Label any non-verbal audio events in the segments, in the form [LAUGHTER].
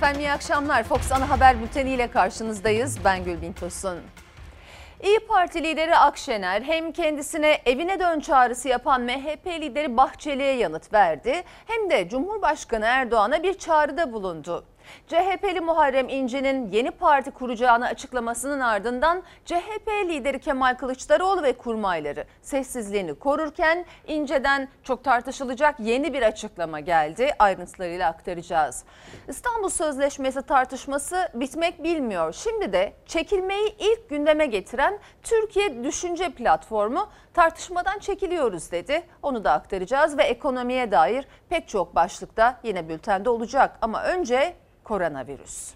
Efendim iyi akşamlar. Fox Ana Haber Bülteni ile karşınızdayız. Ben Gülbin Tosun. İyi Parti lideri Akşener hem kendisine evine dön çağrısı yapan MHP lideri Bahçeli'ye yanıt verdi hem de Cumhurbaşkanı Erdoğan'a bir çağrıda bulundu. CHP'li Muharrem İnce'nin yeni parti kuracağını açıklamasının ardından CHP lideri Kemal Kılıçdaroğlu ve kurmayları sessizliğini korurken İnce'den çok tartışılacak yeni bir açıklama geldi. Ayrıntılarıyla aktaracağız. İstanbul Sözleşmesi tartışması bitmek bilmiyor. Şimdi de çekilmeyi ilk gündeme getiren Türkiye Düşünce Platformu tartışmadan çekiliyoruz dedi. Onu da aktaracağız ve ekonomiye dair pek çok başlıkta yine bültende olacak. Ama önce koronavirüs.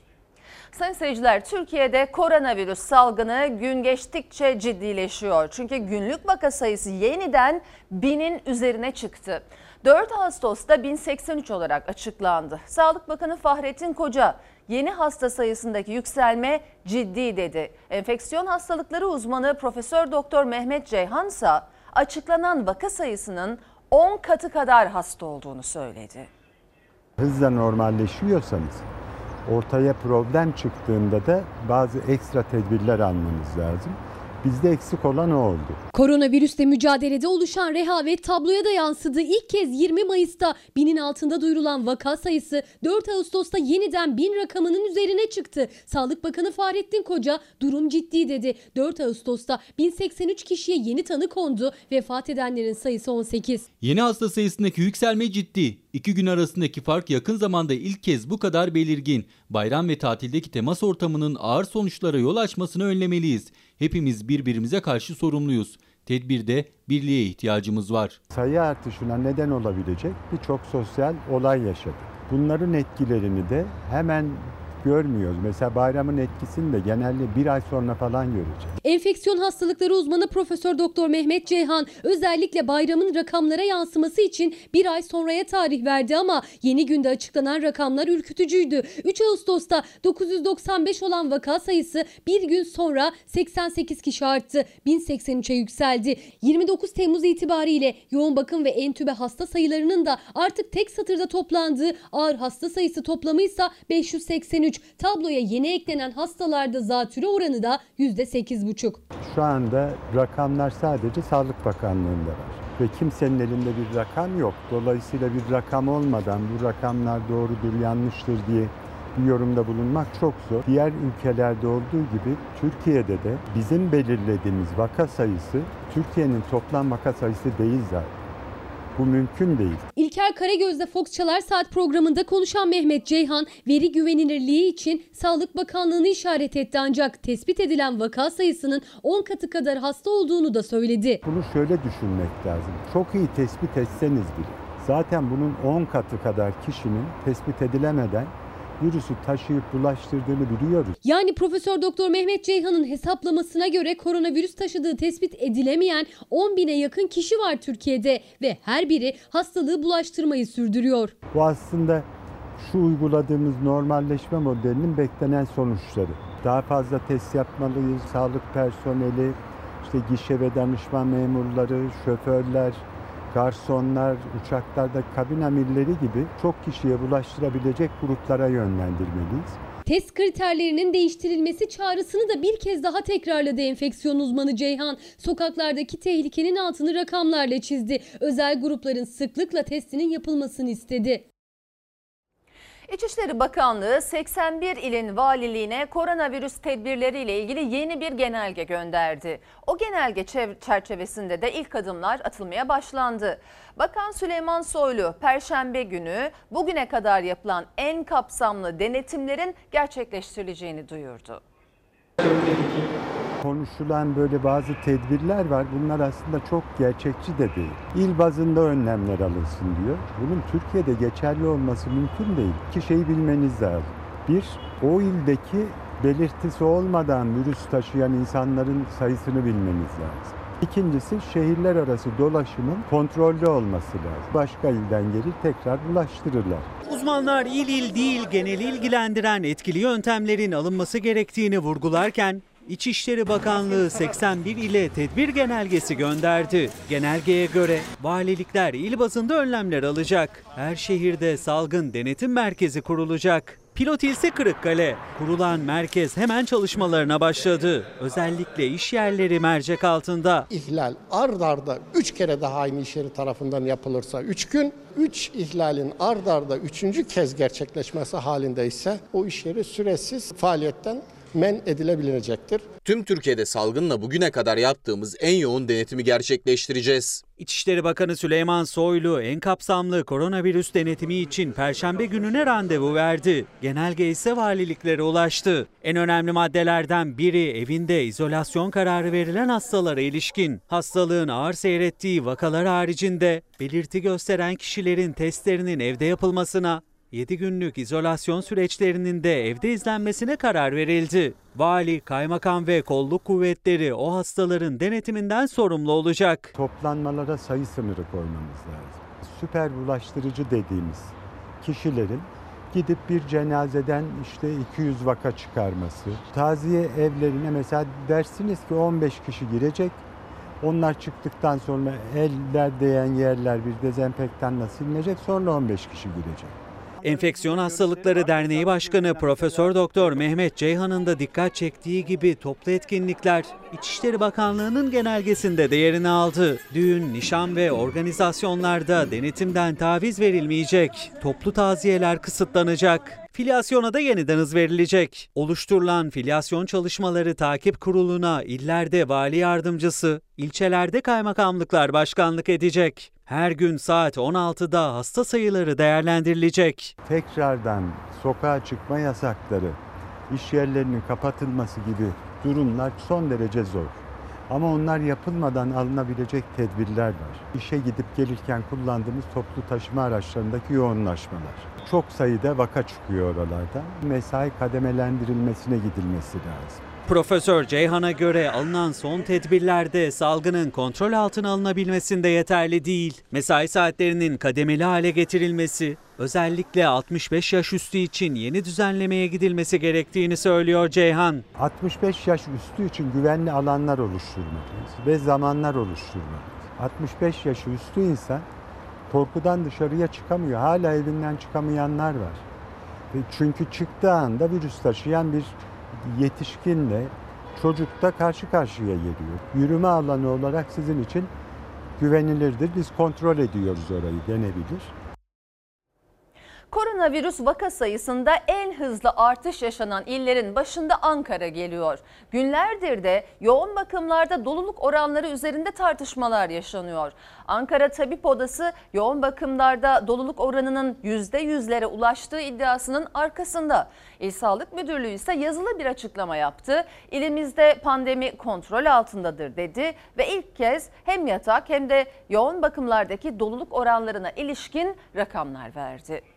Sayın seyirciler Türkiye'de koronavirüs salgını gün geçtikçe ciddileşiyor. Çünkü günlük vaka sayısı yeniden binin üzerine çıktı. 4 Ağustos'ta 1083 olarak açıklandı. Sağlık Bakanı Fahrettin Koca yeni hasta sayısındaki yükselme ciddi dedi. Enfeksiyon hastalıkları uzmanı Profesör Doktor Mehmet Ceyhan ise açıklanan vaka sayısının 10 katı kadar hasta olduğunu söyledi. Hızla normalleşiyorsanız ortaya problem çıktığında da bazı ekstra tedbirler almanız lazım. Bizde eksik olan o oldu. Koronavirüsle mücadelede oluşan rehavet tabloya da yansıdı. İlk kez 20 Mayıs'ta binin altında duyurulan vaka sayısı 4 Ağustos'ta yeniden bin rakamının üzerine çıktı. Sağlık Bakanı Fahrettin Koca durum ciddi dedi. 4 Ağustos'ta 1083 kişiye yeni tanı kondu. Vefat edenlerin sayısı 18. Yeni hasta sayısındaki yükselme ciddi. İki gün arasındaki fark yakın zamanda ilk kez bu kadar belirgin. Bayram ve tatildeki temas ortamının ağır sonuçlara yol açmasını önlemeliyiz. Hepimiz birbirimize karşı sorumluyuz. Tedbirde birliğe ihtiyacımız var. Sayı artışına neden olabilecek birçok sosyal olay yaşadık. Bunların etkilerini de hemen görmüyoruz. Mesela bayramın etkisini de genelde bir ay sonra falan göreceğiz. Enfeksiyon hastalıkları uzmanı Profesör Doktor Mehmet Ceyhan özellikle bayramın rakamlara yansıması için bir ay sonraya tarih verdi ama yeni günde açıklanan rakamlar ürkütücüydü. 3 Ağustos'ta 995 olan vaka sayısı bir gün sonra 88 kişi arttı. 1083'e yükseldi. 29 Temmuz itibariyle yoğun bakım ve entübe hasta sayılarının da artık tek satırda toplandığı ağır hasta sayısı toplamıysa 583. Tabloya yeni eklenen hastalarda zatürre oranı da %8,5. Şu anda rakamlar sadece Sağlık Bakanlığı'nda var ve kimsenin elinde bir rakam yok. Dolayısıyla bir rakam olmadan bu rakamlar doğrudur, yanlıştır diye bir yorumda bulunmak çok zor. Diğer ülkelerde olduğu gibi Türkiye'de de bizim belirlediğimiz vaka sayısı Türkiye'nin toplam vaka sayısı değil zaten. Bu mümkün değil. İlker Karagöz'de Fox Çalar Saat programında konuşan Mehmet Ceyhan veri güvenilirliği için Sağlık Bakanlığı'nı işaret etti ancak tespit edilen vaka sayısının 10 katı kadar hasta olduğunu da söyledi. Bunu şöyle düşünmek lazım. Çok iyi tespit etseniz bile zaten bunun 10 katı kadar kişinin tespit edilemeden virüsü taşıyıp bulaştırdığını biliyoruz. Yani Profesör Doktor Mehmet Ceyhan'ın hesaplamasına göre koronavirüs taşıdığı tespit edilemeyen 10 bine yakın kişi var Türkiye'de ve her biri hastalığı bulaştırmayı sürdürüyor. Bu aslında şu uyguladığımız normalleşme modelinin beklenen sonuçları. Daha fazla test yapmalıyız, sağlık personeli, işte gişe ve danışma memurları, şoförler, garsonlar, uçaklarda kabin amirleri gibi çok kişiye bulaştırabilecek gruplara yönlendirmeliyiz. Test kriterlerinin değiştirilmesi çağrısını da bir kez daha tekrarladı enfeksiyon uzmanı Ceyhan. Sokaklardaki tehlikenin altını rakamlarla çizdi. Özel grupların sıklıkla testinin yapılmasını istedi. İçişleri Bakanlığı 81 ilin valiliğine koronavirüs tedbirleriyle ilgili yeni bir genelge gönderdi. O genelge çerçevesinde de ilk adımlar atılmaya başlandı. Bakan Süleyman Soylu perşembe günü bugüne kadar yapılan en kapsamlı denetimlerin gerçekleştirileceğini duyurdu konuşulan böyle bazı tedbirler var. Bunlar aslında çok gerçekçi de değil. İl bazında önlemler alınsın diyor. Bunun Türkiye'de geçerli olması mümkün değil. İki şeyi bilmeniz lazım. Bir, o ildeki belirtisi olmadan virüs taşıyan insanların sayısını bilmeniz lazım. İkincisi şehirler arası dolaşımın kontrollü olması lazım. Başka ilden gelir tekrar bulaştırırlar. Uzmanlar il il değil genel ilgilendiren etkili yöntemlerin alınması gerektiğini vurgularken İçişleri Bakanlığı 81 ile tedbir genelgesi gönderdi. Genelgeye göre valilikler il bazında önlemler alacak. Her şehirde salgın denetim merkezi kurulacak. Pilot ilse Kırıkkale. Kurulan merkez hemen çalışmalarına başladı. Özellikle iş yerleri mercek altında. ihlal ard arda 3 kere daha aynı iş yeri tarafından yapılırsa 3 gün, 3 ihlalin ard arda 3. kez gerçekleşmesi halinde ise o iş yeri süresiz faaliyetten men edilebilecektir. Tüm Türkiye'de salgınla bugüne kadar yaptığımız en yoğun denetimi gerçekleştireceğiz. İçişleri Bakanı Süleyman Soylu en kapsamlı koronavirüs denetimi için Perşembe gününe randevu verdi. Genelge ise valiliklere ulaştı. En önemli maddelerden biri evinde izolasyon kararı verilen hastalara ilişkin. Hastalığın ağır seyrettiği vakalar haricinde belirti gösteren kişilerin testlerinin evde yapılmasına, 7 günlük izolasyon süreçlerinin de evde izlenmesine karar verildi. Vali, kaymakam ve kolluk kuvvetleri o hastaların denetiminden sorumlu olacak. Toplanmalara sayı sınırı koymamız lazım. Süper bulaştırıcı dediğimiz kişilerin gidip bir cenazeden işte 200 vaka çıkarması. Taziye evlerine mesela dersiniz ki 15 kişi girecek. Onlar çıktıktan sonra eller değen yerler bir dezenfektanla silinecek. Sonra 15 kişi girecek. Enfeksiyon Hastalıkları Derneği Başkanı Profesör Doktor Mehmet Ceyhan'ın da dikkat çektiği gibi toplu etkinlikler İçişleri Bakanlığı'nın genelgesinde de yerini aldı. Düğün, nişan ve organizasyonlarda denetimden taviz verilmeyecek. Toplu taziyeler kısıtlanacak. Filyasyona da yeniden hız verilecek. Oluşturulan filyasyon çalışmaları takip kuruluna illerde vali yardımcısı, ilçelerde kaymakamlıklar başkanlık edecek. Her gün saat 16'da hasta sayıları değerlendirilecek. Tekrardan sokağa çıkma yasakları, iş yerlerinin kapatılması gibi durumlar son derece zor. Ama onlar yapılmadan alınabilecek tedbirler var. İşe gidip gelirken kullandığımız toplu taşıma araçlarındaki yoğunlaşmalar. Çok sayıda vaka çıkıyor oralarda. Mesai kademelendirilmesine gidilmesi lazım. Profesör Ceyhan'a göre alınan son tedbirlerde salgının kontrol altına alınabilmesinde yeterli değil. Mesai saatlerinin kademeli hale getirilmesi, özellikle 65 yaş üstü için yeni düzenlemeye gidilmesi gerektiğini söylüyor Ceyhan. 65 yaş üstü için güvenli alanlar oluşturmalıyız ve zamanlar oluşturmalıyız. 65 yaş üstü insan korkudan dışarıya çıkamıyor. Hala evinden çıkamayanlar var. Ve Çünkü çıktığı anda virüs taşıyan bir yetişkinle çocuk da karşı karşıya geliyor. Yürüme alanı olarak sizin için güvenilirdir. Biz kontrol ediyoruz orayı denebilir. Koronavirüs vaka sayısında en hızlı artış yaşanan illerin başında Ankara geliyor. Günlerdir de yoğun bakımlarda doluluk oranları üzerinde tartışmalar yaşanıyor. Ankara Tabip Odası yoğun bakımlarda doluluk oranının %100'lere ulaştığı iddiasının arkasında. İl Sağlık Müdürlüğü ise yazılı bir açıklama yaptı. İlimizde pandemi kontrol altındadır dedi ve ilk kez hem yatak hem de yoğun bakımlardaki doluluk oranlarına ilişkin rakamlar verdi.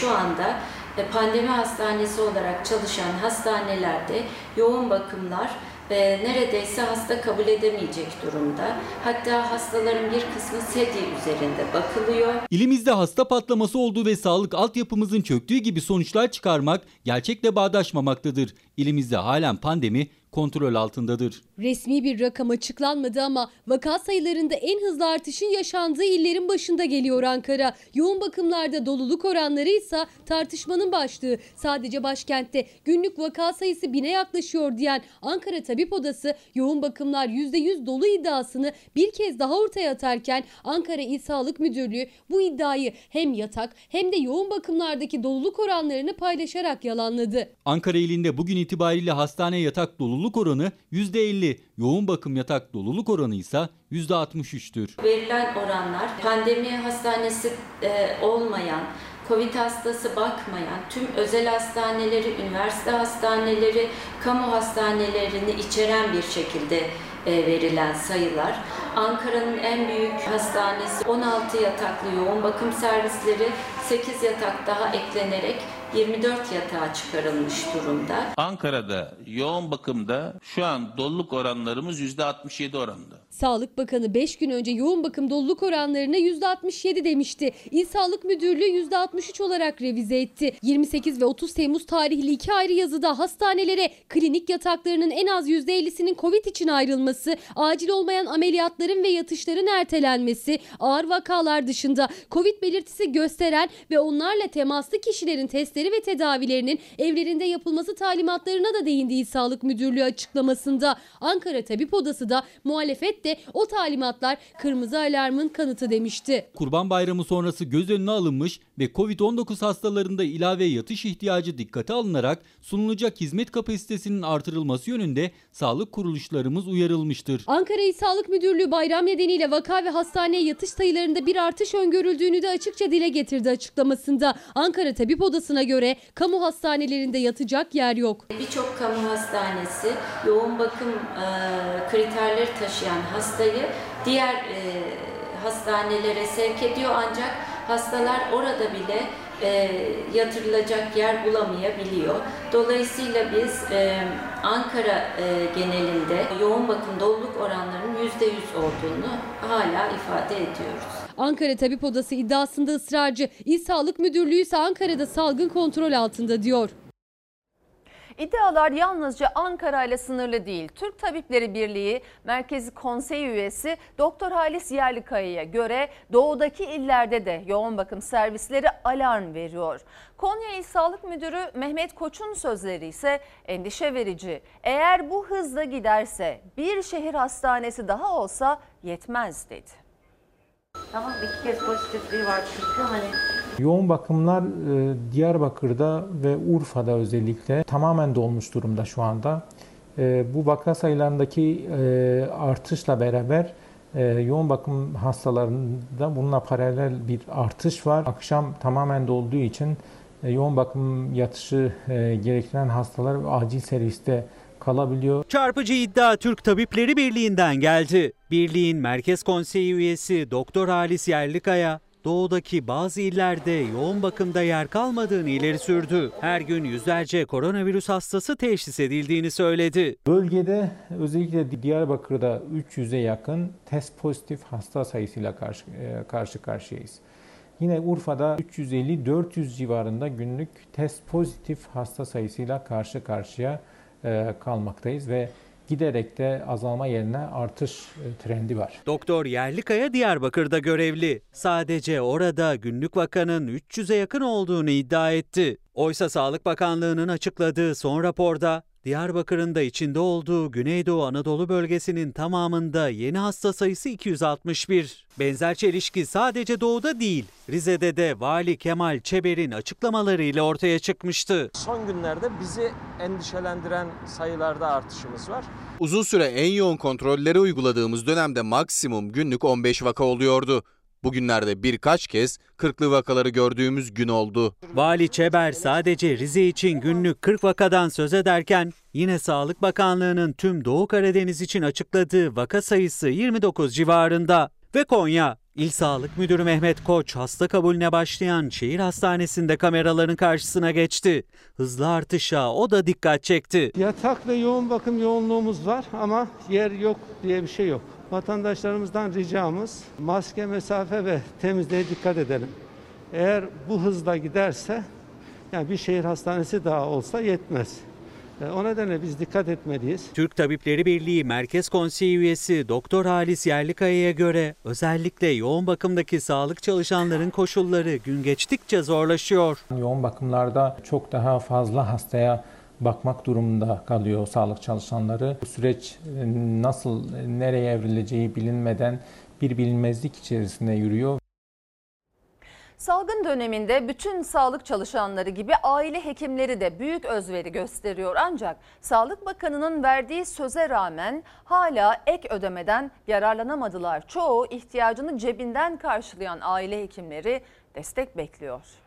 Şu anda e, pandemi hastanesi olarak çalışan hastanelerde yoğun bakımlar e, neredeyse hasta kabul edemeyecek durumda. Hatta hastaların bir kısmı sedye üzerinde bakılıyor. İlimizde hasta patlaması olduğu ve sağlık altyapımızın çöktüğü gibi sonuçlar çıkarmak gerçekle bağdaşmamaktadır. İlimizde halen pandemi kontrol altındadır. Resmi bir rakam açıklanmadı ama vaka sayılarında en hızlı artışın yaşandığı illerin başında geliyor Ankara. Yoğun bakımlarda doluluk oranları ise tartışmanın başlığı. Sadece başkentte günlük vaka sayısı bine yaklaşıyor diyen Ankara Tabip Odası yoğun bakımlar %100 dolu iddiasını bir kez daha ortaya atarken Ankara İl Sağlık Müdürlüğü bu iddiayı hem yatak hem de yoğun bakımlardaki doluluk oranlarını paylaşarak yalanladı. Ankara ilinde bugün itibariyle hastane yatak doluluk oranı %50, yoğun bakım yatak doluluk oranı ise %63'tür. Verilen oranlar pandemi hastanesi e, olmayan, Covid hastası bakmayan tüm özel hastaneleri, üniversite hastaneleri, kamu hastanelerini içeren bir şekilde e, verilen sayılar. Ankara'nın en büyük hastanesi 16 yataklı yoğun bakım servisleri 8 yatak daha eklenerek 24 yatağa çıkarılmış durumda. Ankara'da yoğun bakımda şu an doluluk oranlarımız %67 oranında. Sağlık Bakanı 5 gün önce yoğun bakım doluluk oranlarına %67 demişti. İl Sağlık Müdürlüğü %63 olarak revize etti. 28 ve 30 Temmuz tarihli iki ayrı yazıda hastanelere klinik yataklarının en az %50'sinin Covid için ayrılması, acil olmayan ameliyatların ve yatışların ertelenmesi, ağır vakalar dışında Covid belirtisi gösteren ve onlarla temaslı kişilerin testleri ve tedavilerinin evlerinde yapılması talimatlarına da değindiği Sağlık Müdürlüğü açıklamasında. Ankara Tabip Odası da muhalefet de o talimatlar kırmızı alarmın kanıtı demişti. Kurban Bayramı sonrası göz önüne alınmış ve Covid-19 hastalarında ilave yatış ihtiyacı dikkate alınarak sunulacak hizmet kapasitesinin artırılması yönünde sağlık kuruluşlarımız uyarılmıştır. Ankara İl Sağlık Müdürlüğü bayram nedeniyle vaka ve hastaneye yatış sayılarında bir artış öngörüldüğünü de açıkça dile getirdi açıklamasında. Ankara Tabip Odası'na göre kamu hastanelerinde yatacak yer yok. Birçok kamu hastanesi yoğun bakım e, kriterleri taşıyan hastayı diğer e, hastanelere sevk ediyor ancak hastalar orada bile e, yatırılacak yer bulamayabiliyor. Dolayısıyla biz e, Ankara e, genelinde yoğun bakım doluluk oranlarının %100 olduğunu hala ifade ediyoruz. Ankara Tabip Odası iddiasında ısrarcı. İl Sağlık Müdürlüğü ise Ankara'da salgın kontrol altında diyor. İddialar yalnızca Ankara ile sınırlı değil. Türk Tabipleri Birliği Merkezi Konsey üyesi Doktor Halis Yerlikaya'ya göre doğudaki illerde de yoğun bakım servisleri alarm veriyor. Konya İl Sağlık Müdürü Mehmet Koç'un sözleri ise endişe verici. Eğer bu hızla giderse bir şehir hastanesi daha olsa yetmez dedi. Tamam iki kez pozitifliği var çünkü hani Yoğun bakımlar e, Diyarbakır'da ve Urfa'da özellikle tamamen dolmuş durumda şu anda. E, Bu vaka sayılarındaki e, artışla beraber yoğun bakım hastalarında bununla paralel bir artış var. Akşam tamamen dolduğu için yoğun bakım yatışı e, gerektiren hastalar acil serviste kalabiliyor. Çarpıcı iddia Türk Tabipleri Birliği'nden geldi. Birliğin Merkez Konseyi üyesi Doktor Halis Yerlikaya, doğudaki bazı illerde yoğun bakımda yer kalmadığını ileri sürdü. Her gün yüzlerce koronavirüs hastası teşhis edildiğini söyledi. Bölgede özellikle Diyarbakır'da 300'e yakın test pozitif hasta sayısıyla karşı, e, karşı karşıyayız. Yine Urfa'da 350-400 civarında günlük test pozitif hasta sayısıyla karşı karşıya kalmaktayız ve giderek de azalma yerine artış e, trendi var. Doktor Yerlikaya Diyarbakır'da görevli. Sadece orada günlük vakanın 300'e yakın olduğunu iddia etti. Oysa Sağlık Bakanlığı'nın açıkladığı son raporda Diyarbakır'ın da içinde olduğu Güneydoğu Anadolu bölgesinin tamamında yeni hasta sayısı 261. Benzer çelişki sadece doğuda değil, Rize'de de Vali Kemal Çeber'in açıklamalarıyla ortaya çıkmıştı. Son günlerde bizi endişelendiren sayılarda artışımız var. Uzun süre en yoğun kontrolleri uyguladığımız dönemde maksimum günlük 15 vaka oluyordu. Bugünlerde birkaç kez 40'lı vakaları gördüğümüz gün oldu. Vali Çeber sadece Rize için günlük 40 vakadan söz ederken yine Sağlık Bakanlığı'nın tüm Doğu Karadeniz için açıkladığı vaka sayısı 29 civarında. Ve Konya, İl Sağlık Müdürü Mehmet Koç hasta kabulüne başlayan şehir hastanesinde kameraların karşısına geçti. Hızlı artışa o da dikkat çekti. Yatak ve yoğun bakım yoğunluğumuz var ama yer yok diye bir şey yok. Vatandaşlarımızdan ricamız maske, mesafe ve temizliğe dikkat edelim. Eğer bu hızla giderse yani bir şehir hastanesi daha olsa yetmez. E, O nedenle biz dikkat etmeliyiz. Türk Tabipleri Birliği Merkez Konseyi üyesi Doktor Halis Yerlikaya'ya göre özellikle yoğun bakımdaki sağlık çalışanların koşulları gün geçtikçe zorlaşıyor. Yoğun bakımlarda çok daha fazla hastaya bakmak durumunda kalıyor sağlık çalışanları. Bu süreç e, nasıl, nereye evrileceği bilinmeden bir bilinmezlik içerisinde yürüyor. Salgın döneminde bütün sağlık çalışanları gibi aile hekimleri de büyük özveri gösteriyor. Ancak Sağlık Bakanı'nın verdiği söze rağmen hala ek ödemeden yararlanamadılar. Çoğu ihtiyacını cebinden karşılayan aile hekimleri destek bekliyor.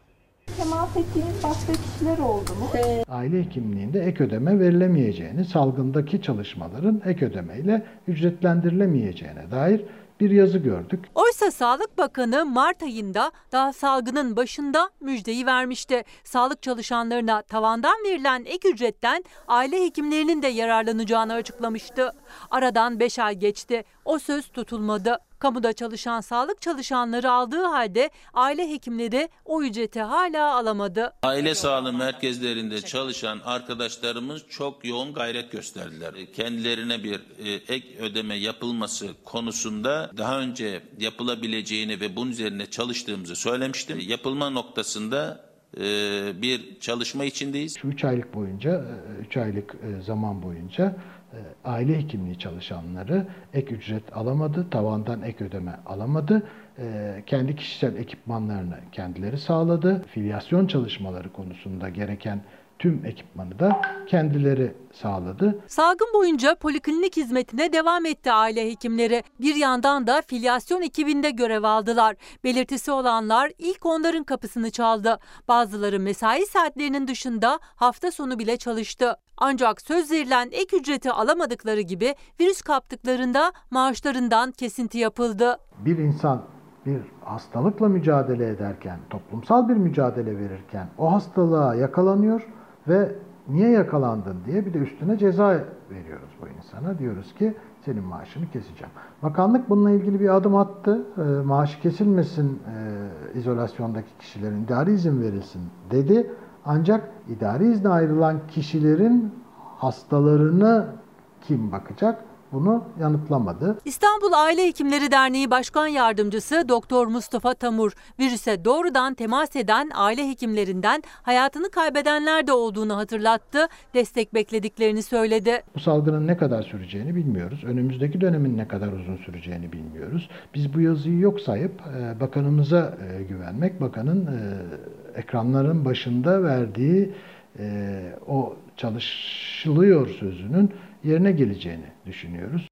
Temas ettiğiniz başka kişiler oldu mu? Aile hekimliğinde ek ödeme verilemeyeceğini, salgındaki çalışmaların ek ödemeyle ücretlendirilemeyeceğine dair bir yazı gördük. Oysa Sağlık Bakanı Mart ayında daha salgının başında müjdeyi vermişti. Sağlık çalışanlarına tavandan verilen ek ücretten aile hekimlerinin de yararlanacağını açıklamıştı. Aradan 5 ay geçti. O söz tutulmadı. Kamuda çalışan sağlık çalışanları aldığı halde aile hekimleri o ücreti hala alamadı. Aile sağlığı merkezlerinde çalışan arkadaşlarımız çok yoğun gayret gösterdiler. Kendilerine bir e, ek ödeme yapılması konusunda daha önce yapılabileceğini ve bunun üzerine çalıştığımızı söylemiştim. Yapılma noktasında e, bir çalışma içindeyiz. Şu 3 aylık boyunca, 3 aylık e, zaman boyunca aile hekimliği çalışanları ek ücret alamadı, tavandan ek ödeme alamadı. E, Kendi kişisel ekipmanlarını kendileri sağladı. Filyasyon çalışmaları konusunda gereken tüm ekipmanı da kendileri sağladı. Salgın boyunca poliklinik hizmetine devam etti aile hekimleri. Bir yandan da filyasyon ekibinde görev aldılar. Belirtisi olanlar ilk onların kapısını çaldı. Bazıları mesai saatlerinin dışında hafta sonu bile çalıştı. Ancak söz verilen ek ücreti alamadıkları gibi virüs kaptıklarında maaşlarından kesinti yapıldı. Bir insan bir hastalıkla mücadele ederken, toplumsal bir mücadele verirken o hastalığa yakalanıyor ve niye yakalandın diye bir de üstüne ceza veriyoruz bu insana. Diyoruz ki senin maaşını keseceğim. Bakanlık bununla ilgili bir adım attı. E, maaşı kesilmesin e, izolasyondaki kişilerin idari izin verilsin dedi. Ancak idari izne ayrılan kişilerin hastalarını kim bakacak? Bunu yanıtlamadı. İstanbul Aile Hekimleri Derneği Başkan Yardımcısı Doktor Mustafa Tamur, virüse doğrudan temas eden aile hekimlerinden hayatını kaybedenler de olduğunu hatırlattı, destek beklediklerini söyledi. Bu salgının ne kadar süreceğini bilmiyoruz. Önümüzdeki dönemin ne kadar uzun süreceğini bilmiyoruz. Biz bu yazıyı yok sayıp e, bakanımıza e, güvenmek, bakanın e, ekranların başında verdiği o çalışılıyor sözünün yerine geleceğini düşünüyoruz.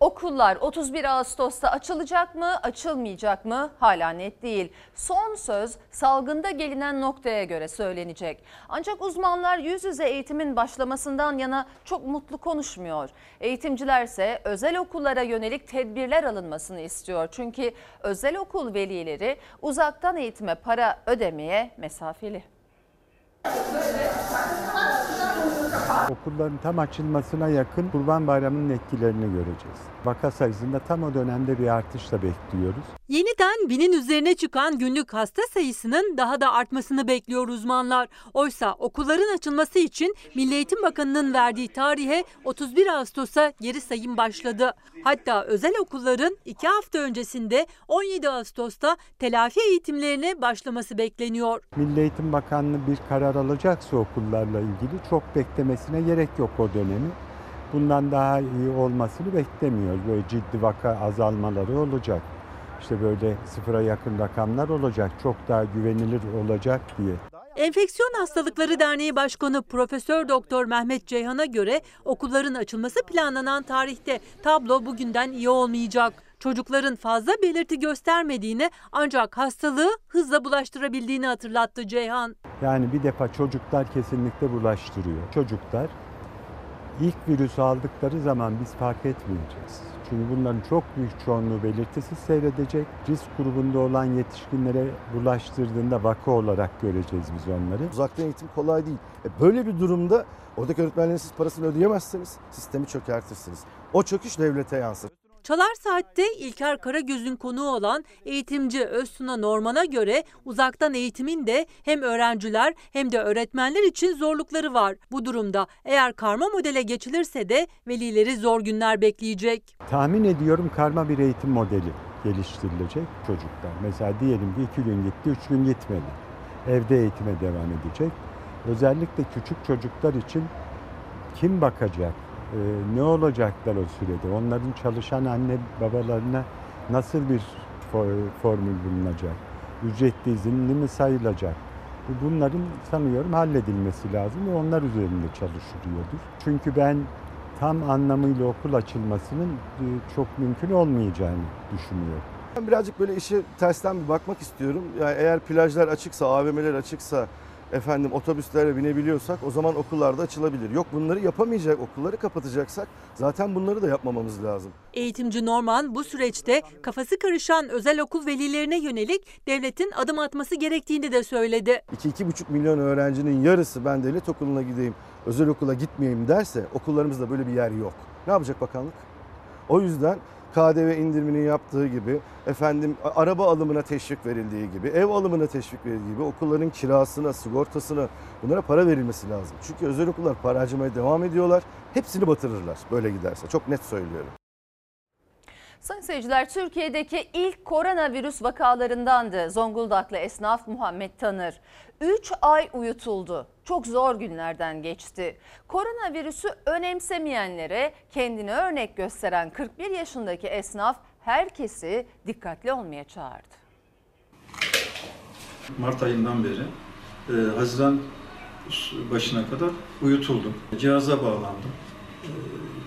Okullar 31 Ağustos'ta açılacak mı, açılmayacak mı hala net değil. Son söz salgında gelinen noktaya göre söylenecek. Ancak uzmanlar yüz yüze eğitimin başlamasından yana çok mutlu konuşmuyor. Eğitimciler ise özel okullara yönelik tedbirler alınmasını istiyor. Çünkü özel okul velileri uzaktan eğitime para ödemeye mesafeli. Okulların tam açılmasına yakın Kurban Bayramı'nın etkilerini göreceğiz. Vaka sayısında tam o dönemde bir artışla bekliyoruz. Yeniden binin üzerine çıkan günlük hasta sayısının daha da artmasını bekliyor uzmanlar. Oysa okulların açılması için Milli Eğitim Bakanı'nın verdiği tarihe 31 Ağustos'a geri sayım başladı. Hatta özel okulların 2 hafta öncesinde 17 Ağustos'ta telafi eğitimlerine başlaması bekleniyor. Milli Eğitim Bakanlığı bir karar alacaksa okullarla ilgili çok beklemesine gerek yok o dönemi. Bundan daha iyi olmasını beklemiyoruz. Böyle ciddi vaka azalmaları olacak. İşte böyle sıfıra yakın rakamlar olacak. Çok daha güvenilir olacak diye. Enfeksiyon Hastalıkları Derneği Başkanı Profesör Doktor Mehmet Ceyhan'a göre okulların açılması planlanan tarihte tablo bugünden iyi olmayacak. Çocukların fazla belirti göstermediğini ancak hastalığı hızla bulaştırabildiğini hatırlattı Ceyhan. Yani bir defa çocuklar kesinlikle bulaştırıyor. Çocuklar ilk virüsü aldıkları zaman biz fark etmeyeceğiz. Çünkü bunların çok büyük çoğunluğu belirtisiz seyredecek. Risk grubunda olan yetişkinlere bulaştırdığında vaka olarak göreceğiz biz onları. Uzaktan eğitim kolay değil. E böyle bir durumda oradaki öğretmenlerin siz parasını ödeyemezseniz sistemi çökertirsiniz. O çöküş devlete yansır. Çalar Saat'te İlker Karagöz'ün konuğu olan eğitimci Özsuna Norman'a göre uzaktan eğitimin de hem öğrenciler hem de öğretmenler için zorlukları var. Bu durumda eğer karma modele geçilirse de velileri zor günler bekleyecek. Tahmin ediyorum karma bir eğitim modeli geliştirilecek çocuklar. Mesela diyelim ki iki gün gitti, üç gün gitmedi. Evde eğitime devam edecek. Özellikle küçük çocuklar için kim bakacak? Ee, ne olacaklar o sürede? Onların çalışan anne babalarına nasıl bir formül bulunacak? Ücretli izinli mi sayılacak? Bunların sanıyorum halledilmesi lazım ve onlar üzerinde çalışılıyordur. Çünkü ben tam anlamıyla okul açılmasının e, çok mümkün olmayacağını düşünüyorum. Ben birazcık böyle işe tersten bir bakmak istiyorum. Yani eğer plajlar açıksa, AVM'ler açıksa, efendim otobüslere binebiliyorsak o zaman okullar da açılabilir. Yok bunları yapamayacak okulları kapatacaksak zaten bunları da yapmamamız lazım. Eğitimci Norman bu süreçte kafası karışan özel okul velilerine yönelik devletin adım atması gerektiğini de söyledi. 2-2,5 milyon öğrencinin yarısı ben devlet okuluna gideyim, özel okula gitmeyeyim derse okullarımızda böyle bir yer yok. Ne yapacak bakanlık? O yüzden KDV indirimini yaptığı gibi, efendim araba alımına teşvik verildiği gibi, ev alımına teşvik verildiği gibi okulların kirasına, sigortasına bunlara para verilmesi lazım. Çünkü özel okullar para harcamaya devam ediyorlar. Hepsini batırırlar böyle giderse. Çok net söylüyorum. Sayın seyirciler Türkiye'deki ilk koronavirüs vakalarındandı Zonguldaklı esnaf Muhammed Tanır. 3 ay uyutuldu. Çok zor günlerden geçti. Koronavirüsü önemsemeyenlere kendini örnek gösteren 41 yaşındaki esnaf herkesi dikkatli olmaya çağırdı. Mart ayından beri e, Haziran başına kadar uyutuldum. Cihaza bağlandım. E,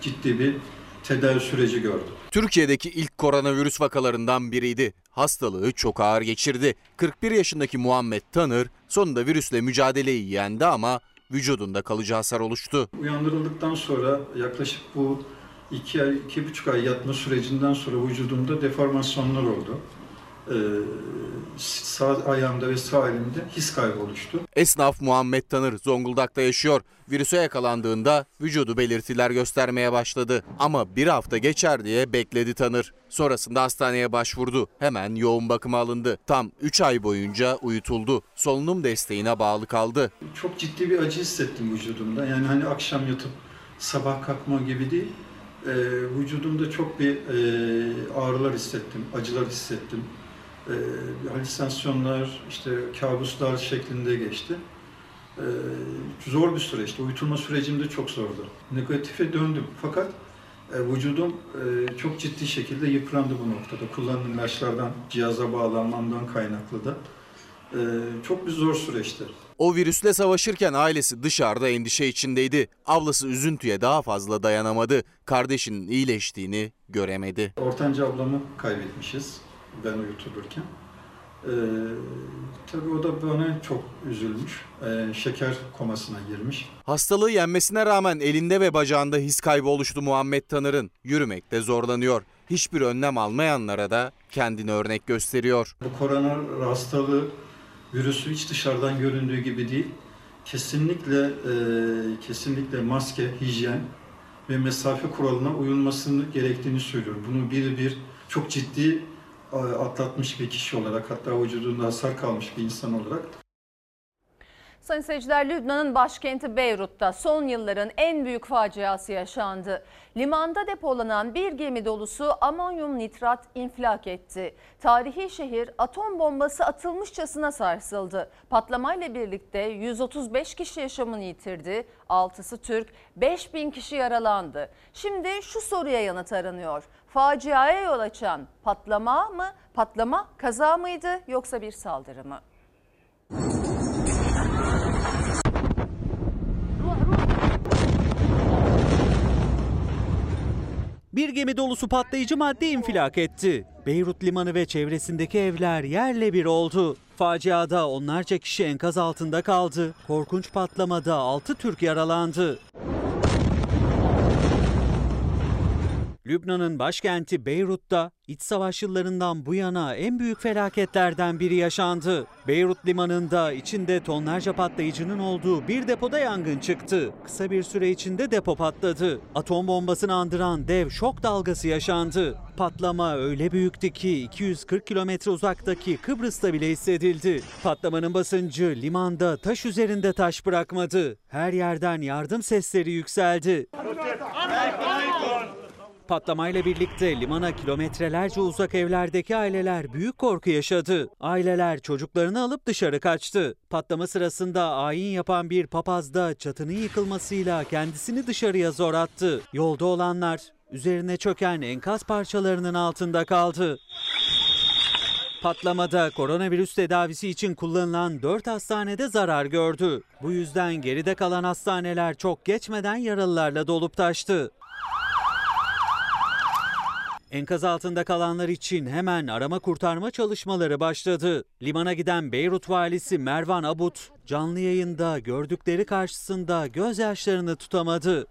ciddi bir tedavi süreci gördüm. Türkiye'deki ilk koronavirüs vakalarından biriydi. Hastalığı çok ağır geçirdi. 41 yaşındaki Muhammed Tanır sonunda virüsle mücadeleyi yendi ama vücudunda kalıcı hasar oluştu. Uyandırıldıktan sonra yaklaşık bu 2 ay, 2,5 ay yatma sürecinden sonra vücudumda deformasyonlar oldu. Ee, sağ ayağımda ve sağ elimde his kaybı oluştu. Esnaf Muhammed Tanır Zonguldak'ta yaşıyor. Virüse yakalandığında vücudu belirtiler göstermeye başladı. Ama bir hafta geçer diye bekledi Tanır. Sonrasında hastaneye başvurdu. Hemen yoğun bakıma alındı. Tam 3 ay boyunca uyutuldu. Solunum desteğine bağlı kaldı. Çok ciddi bir acı hissettim vücudumda. Yani hani akşam yatıp sabah kalkma gibi değil. Ee, vücudumda çok bir e, ağrılar hissettim, acılar hissettim e, halüsinasyonlar, işte kabuslar şeklinde geçti. E, zor bir süreçti. Uyutulma sürecim de çok zordu. Negatife döndüm fakat e, vücudum e, çok ciddi şekilde yıprandı bu noktada. Kullandığım ilaçlardan, cihaza bağlanmamdan kaynaklı da. E, çok bir zor süreçti. O virüsle savaşırken ailesi dışarıda endişe içindeydi. Ablası üzüntüye daha fazla dayanamadı. Kardeşinin iyileştiğini göremedi. Ortanca ablamı kaybetmişiz ben uyutulurken. Ee, tabii o da bana çok üzülmüş. Ee, şeker komasına girmiş. Hastalığı yenmesine rağmen elinde ve bacağında his kaybı oluştu Muhammed Tanır'ın. Yürümekte zorlanıyor. Hiçbir önlem almayanlara da kendini örnek gösteriyor. Bu korona hastalığı virüsü hiç dışarıdan göründüğü gibi değil. Kesinlikle e, kesinlikle maske, hijyen ve mesafe kuralına uyulmasını gerektiğini söylüyorum. Bunu bir bir çok ciddi atlatmış bir kişi olarak hatta vücudunda hasar kalmış bir insan olarak Sayın seyirciler Lübnan'ın başkenti Beyrut'ta son yılların en büyük faciası yaşandı. Limanda depolanan bir gemi dolusu amonyum nitrat infilak etti. Tarihi şehir atom bombası atılmışçasına sarsıldı. Patlamayla birlikte 135 kişi yaşamını yitirdi. 6'sı Türk, 5000 kişi yaralandı. Şimdi şu soruya yanıt aranıyor. Faciaya yol açan patlama mı? Patlama kaza mıydı yoksa bir saldırı mı? Bir gemi dolusu patlayıcı madde infilak etti. Beyrut limanı ve çevresindeki evler yerle bir oldu. Faciada onlarca kişi enkaz altında kaldı. Korkunç patlamada 6 Türk yaralandı. Lübnan'ın başkenti Beyrut'ta iç savaş yıllarından bu yana en büyük felaketlerden biri yaşandı. Beyrut limanında içinde tonlarca patlayıcının olduğu bir depoda yangın çıktı. Kısa bir süre içinde depo patladı. Atom bombasını andıran dev şok dalgası yaşandı. Patlama öyle büyüktü ki 240 kilometre uzaktaki Kıbrıs'ta bile hissedildi. Patlamanın basıncı limanda taş üzerinde taş bırakmadı. Her yerden yardım sesleri yükseldi. Patlamayla birlikte limana kilometrelerce uzak evlerdeki aileler büyük korku yaşadı. Aileler çocuklarını alıp dışarı kaçtı. Patlama sırasında ayin yapan bir papaz da çatının yıkılmasıyla kendisini dışarıya zor attı. Yolda olanlar üzerine çöken enkaz parçalarının altında kaldı. Patlamada koronavirüs tedavisi için kullanılan 4 hastanede zarar gördü. Bu yüzden geride kalan hastaneler çok geçmeden yaralılarla dolup taştı. Enkaz altında kalanlar için hemen arama kurtarma çalışmaları başladı. Limana giden Beyrut valisi Mervan Abut canlı yayında gördükleri karşısında gözyaşlarını tutamadı.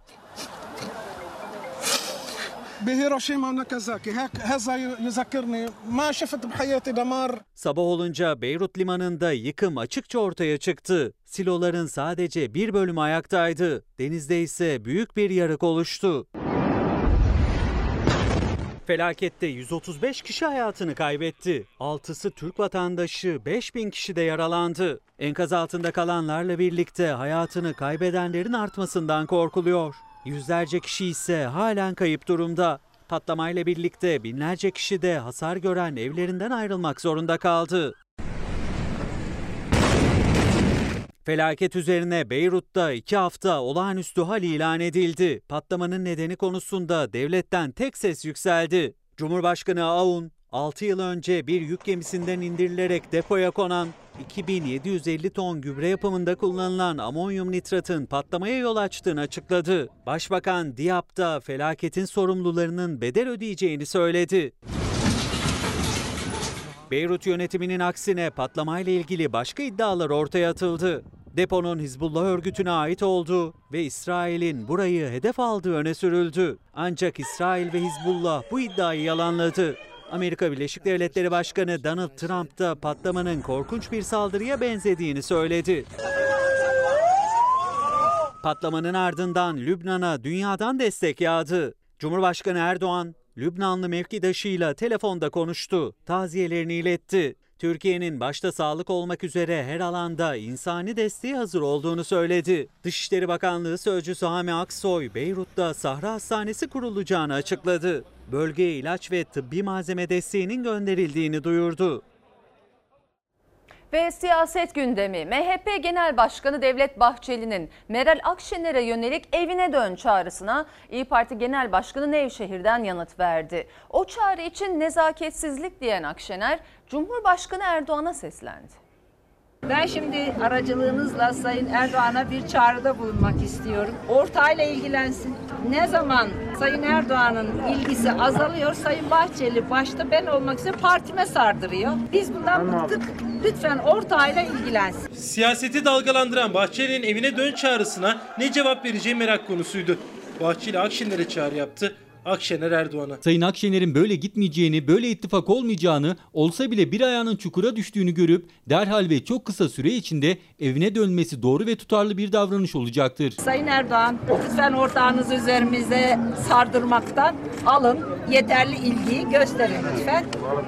Sabah olunca Beyrut limanında yıkım açıkça ortaya çıktı. Siloların sadece bir bölümü ayaktaydı. Denizde ise büyük bir yarık oluştu. Felakette 135 kişi hayatını kaybetti. 6'sı Türk vatandaşı, 5000 kişi de yaralandı. Enkaz altında kalanlarla birlikte hayatını kaybedenlerin artmasından korkuluyor. Yüzlerce kişi ise halen kayıp durumda. Patlamayla birlikte binlerce kişi de hasar gören evlerinden ayrılmak zorunda kaldı. Felaket üzerine Beyrut'ta iki hafta olağanüstü hal ilan edildi. Patlamanın nedeni konusunda devletten tek ses yükseldi. Cumhurbaşkanı Aoun, 6 yıl önce bir yük gemisinden indirilerek depoya konan 2750 ton gübre yapımında kullanılan amonyum nitratın patlamaya yol açtığını açıkladı. Başbakan Diab da felaketin sorumlularının bedel ödeyeceğini söyledi. Beyrut yönetiminin aksine patlamayla ilgili başka iddialar ortaya atıldı. Deponun Hizbullah örgütüne ait olduğu ve İsrail'in burayı hedef aldığı öne sürüldü. Ancak İsrail ve Hizbullah bu iddiayı yalanladı. Amerika Birleşik Devletleri Başkanı Donald Trump da patlamanın korkunç bir saldırıya benzediğini söyledi. Patlamanın ardından Lübnan'a dünyadan destek yağdı. Cumhurbaşkanı Erdoğan, Lübnanlı mevkidaşıyla telefonda konuştu, taziyelerini iletti. Türkiye'nin başta sağlık olmak üzere her alanda insani desteğe hazır olduğunu söyledi. Dışişleri Bakanlığı Sözcüsü Hami Aksoy, Beyrut'ta Sahra Hastanesi kurulacağını açıkladı. Bölgeye ilaç ve tıbbi malzeme desteğinin gönderildiğini duyurdu. Ve siyaset gündemi MHP Genel Başkanı Devlet Bahçeli'nin Meral Akşener'e yönelik evine dön çağrısına İyi Parti Genel Başkanı Nevşehir'den yanıt verdi. O çağrı için nezaketsizlik diyen Akşener Cumhurbaşkanı Erdoğan'a seslendi. Ben şimdi aracılığınızla Sayın Erdoğan'a bir çağrıda bulunmak istiyorum. Ortağıyla ilgilensin. Ne zaman Sayın Erdoğan'ın ilgisi azalıyor, Sayın Bahçeli başta ben olmak üzere partime sardırıyor. Biz bundan bıktık. Lütfen ortağıyla ilgilensin. Siyaseti dalgalandıran Bahçeli'nin evine dön çağrısına ne cevap vereceği merak konusuydu. Bahçeli Akşener'e çağrı yaptı. Akşener Erdoğan'a. Sayın Akşener'in böyle gitmeyeceğini, böyle ittifak olmayacağını, olsa bile bir ayağının çukura düştüğünü görüp derhal ve çok kısa süre içinde evine dönmesi doğru ve tutarlı bir davranış olacaktır. Sayın Erdoğan lütfen ortağınızı üzerimize sardırmaktan alın. Yeterli ilgiyi gösterin lütfen.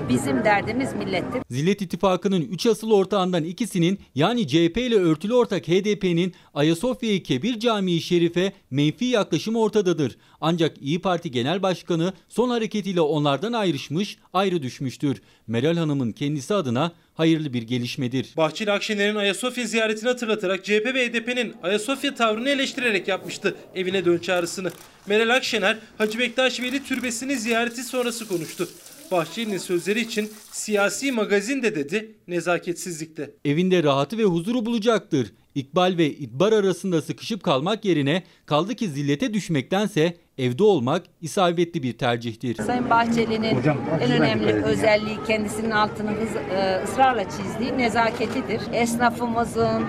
Bizim derdimiz millettir. Zillet İttifakı'nın 3 asıl ortağından ikisinin yani CHP ile örtülü ortak HDP'nin Ayasofya-i Kebir Camii Şerife menfi yaklaşımı ortadadır. Ancak İyi Parti Genel Başkanı son hareketiyle onlardan ayrışmış, ayrı düşmüştür. Meral Hanım'ın kendisi adına hayırlı bir gelişmedir. Bahçeli Akşener'in Ayasofya ziyaretini hatırlatarak CHP ve HDP'nin Ayasofya tavrını eleştirerek yapmıştı evine dön çağrısını. Meral Akşener Hacı Bektaş Veli Türbesi'ni ziyareti sonrası konuştu. Bahçeli'nin sözleri için siyasi magazin de dedi, nezaketsizlikte. Evinde rahatı ve huzuru bulacaktır. İkbal ve İdbar arasında sıkışıp kalmak yerine kaldı ki zillete düşmektense evde olmak isabetli bir tercihtir. Sayın Bahçeli'nin en önemli özelliği kendisinin altını hız- e, ısrarla çizdiği nezaketidir. Esnafımızın,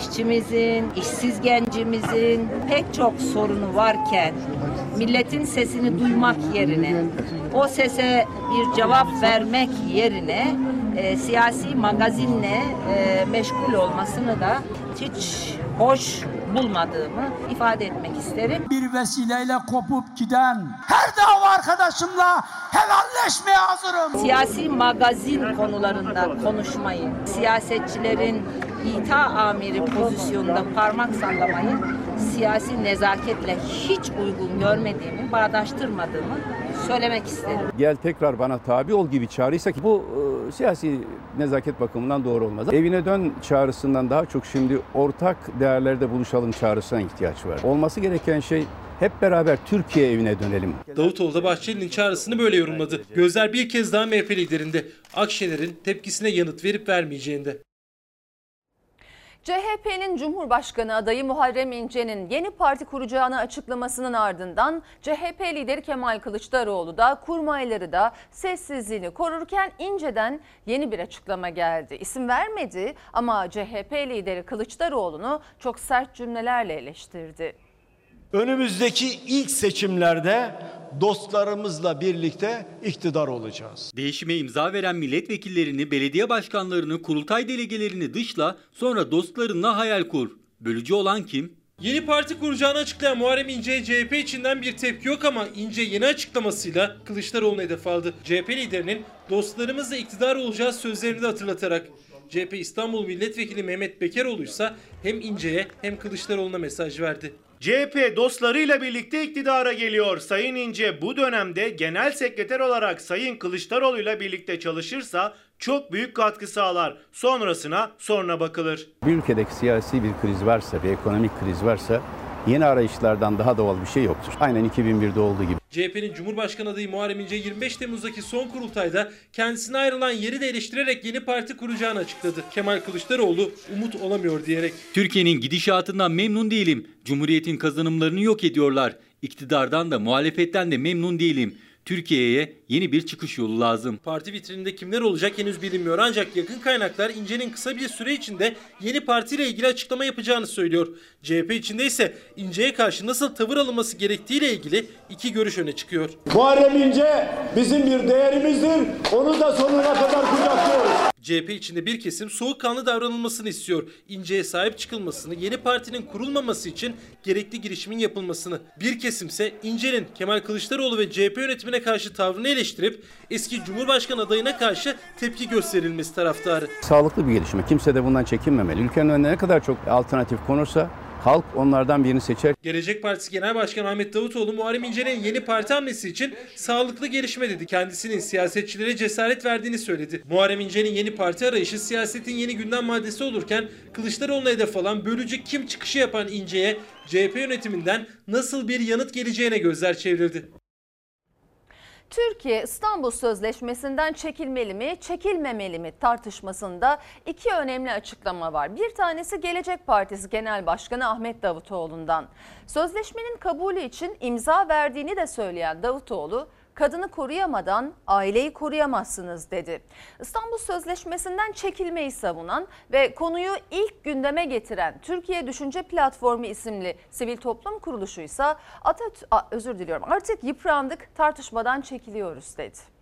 işçimizin, işsiz gencimizin pek çok sorunu varken milletin sesini duymak yerine o sese bir cevap vermek yerine e, siyasi magazinle e, meşgul olmasını da hiç hoş bulmadığımı ifade etmek isterim. Bir vesileyle kopup giden her dava arkadaşımla helalleşmeye hazırım. Siyasi magazin konularında konuşmayı, siyasetçilerin ita amiri pozisyonunda parmak sallamayı siyasi nezaketle hiç uygun görmediğimi, bağdaştırmadığımı söylemek isterim. Gel tekrar bana tabi ol gibi çağrıysa ki bu e, siyasi nezaket bakımından doğru olmaz. Evine dön çağrısından daha çok şimdi ortak değerlerde buluşalım çağrısına ihtiyaç var. Olması gereken şey hep beraber Türkiye evine dönelim. Davutoğlu da Bahçeli'nin çağrısını böyle yorumladı. Gözler bir kez daha MHP liderinde. Akşener'in tepkisine yanıt verip vermeyeceğinde. CHP'nin Cumhurbaşkanı adayı Muharrem İnce'nin yeni parti kuracağını açıklamasının ardından CHP lideri Kemal Kılıçdaroğlu da kurmayları da sessizliğini korurken İnce'den yeni bir açıklama geldi. İsim vermedi ama CHP lideri Kılıçdaroğlu'nu çok sert cümlelerle eleştirdi. Önümüzdeki ilk seçimlerde dostlarımızla birlikte iktidar olacağız. Değişime imza veren milletvekillerini, belediye başkanlarını, kurultay delegelerini dışla sonra dostlarınla hayal kur. Bölücü olan kim? Yeni parti kuracağını açıklayan Muharrem İnce'ye CHP içinden bir tepki yok ama İnce yeni açıklamasıyla Kılıçdaroğlu'na hedef aldı. CHP liderinin dostlarımızla iktidar olacağız sözlerini de hatırlatarak. CHP İstanbul Milletvekili Mehmet Bekeroğlu ise hem İnce'ye hem Kılıçdaroğlu'na mesaj verdi. CHP dostlarıyla birlikte iktidara geliyor. Sayın İnce bu dönemde genel sekreter olarak Sayın Kılıçdaroğlu ile birlikte çalışırsa çok büyük katkı sağlar. Sonrasına sonra bakılır. Bir ülkedeki siyasi bir kriz varsa, bir ekonomik kriz varsa yeni arayışlardan daha doğal bir şey yoktur. Aynen 2001'de olduğu gibi. CHP'nin Cumhurbaşkanı adayı Muharrem İnce 25 Temmuz'daki son kurultayda kendisine ayrılan yeri de eleştirerek yeni parti kuracağını açıkladı. Kemal Kılıçdaroğlu umut olamıyor diyerek. Türkiye'nin gidişatından memnun değilim. Cumhuriyetin kazanımlarını yok ediyorlar. İktidardan da muhalefetten de memnun değilim. Türkiye'ye yeni bir çıkış yolu lazım. Parti vitrininde kimler olacak henüz bilinmiyor ancak yakın kaynaklar İnce'nin kısa bir süre içinde yeni partiyle ilgili açıklama yapacağını söylüyor. CHP içinde ise İnce'ye karşı nasıl tavır alınması gerektiğiyle ilgili iki görüş öne çıkıyor. Muharrem İnce bizim bir değerimizdir. Onu da sonuna kadar kucaklıyoruz. CHP içinde bir kesim soğukkanlı davranılmasını istiyor. İnce'ye sahip çıkılmasını, yeni partinin kurulmaması için gerekli girişimin yapılmasını. Bir kesimse İnce'nin Kemal Kılıçdaroğlu ve CHP yönetimine karşı tavrını eleştirip eski Cumhurbaşkanı adayına karşı tepki gösterilmesi taraftarı. Sağlıklı bir gelişme. Kimse de bundan çekinmemeli. Ülkenin önüne ne kadar çok alternatif konursa halk onlardan birini seçer. Gelecek Partisi Genel Başkanı Ahmet Davutoğlu Muharrem İnce'nin yeni parti hamlesi için sağlıklı gelişme dedi. Kendisinin siyasetçilere cesaret verdiğini söyledi. Muharrem İnce'nin yeni parti arayışı siyasetin yeni gündem maddesi olurken Kılıçdaroğlu'na hedef alan bölücü kim çıkışı yapan İnce'ye CHP yönetiminden nasıl bir yanıt geleceğine gözler çevrildi. Türkiye İstanbul Sözleşmesi'nden çekilmeli mi, çekilmemeli mi tartışmasında iki önemli açıklama var. Bir tanesi Gelecek Partisi Genel Başkanı Ahmet Davutoğlu'ndan. Sözleşmenin kabulü için imza verdiğini de söyleyen Davutoğlu, kadını koruyamadan aileyi koruyamazsınız dedi. İstanbul Sözleşmesi'nden çekilmeyi savunan ve konuyu ilk gündeme getiren Türkiye Düşünce Platformu isimli sivil toplum kuruluşu ise Atat özür diliyorum artık yıprandık tartışmadan çekiliyoruz dedi.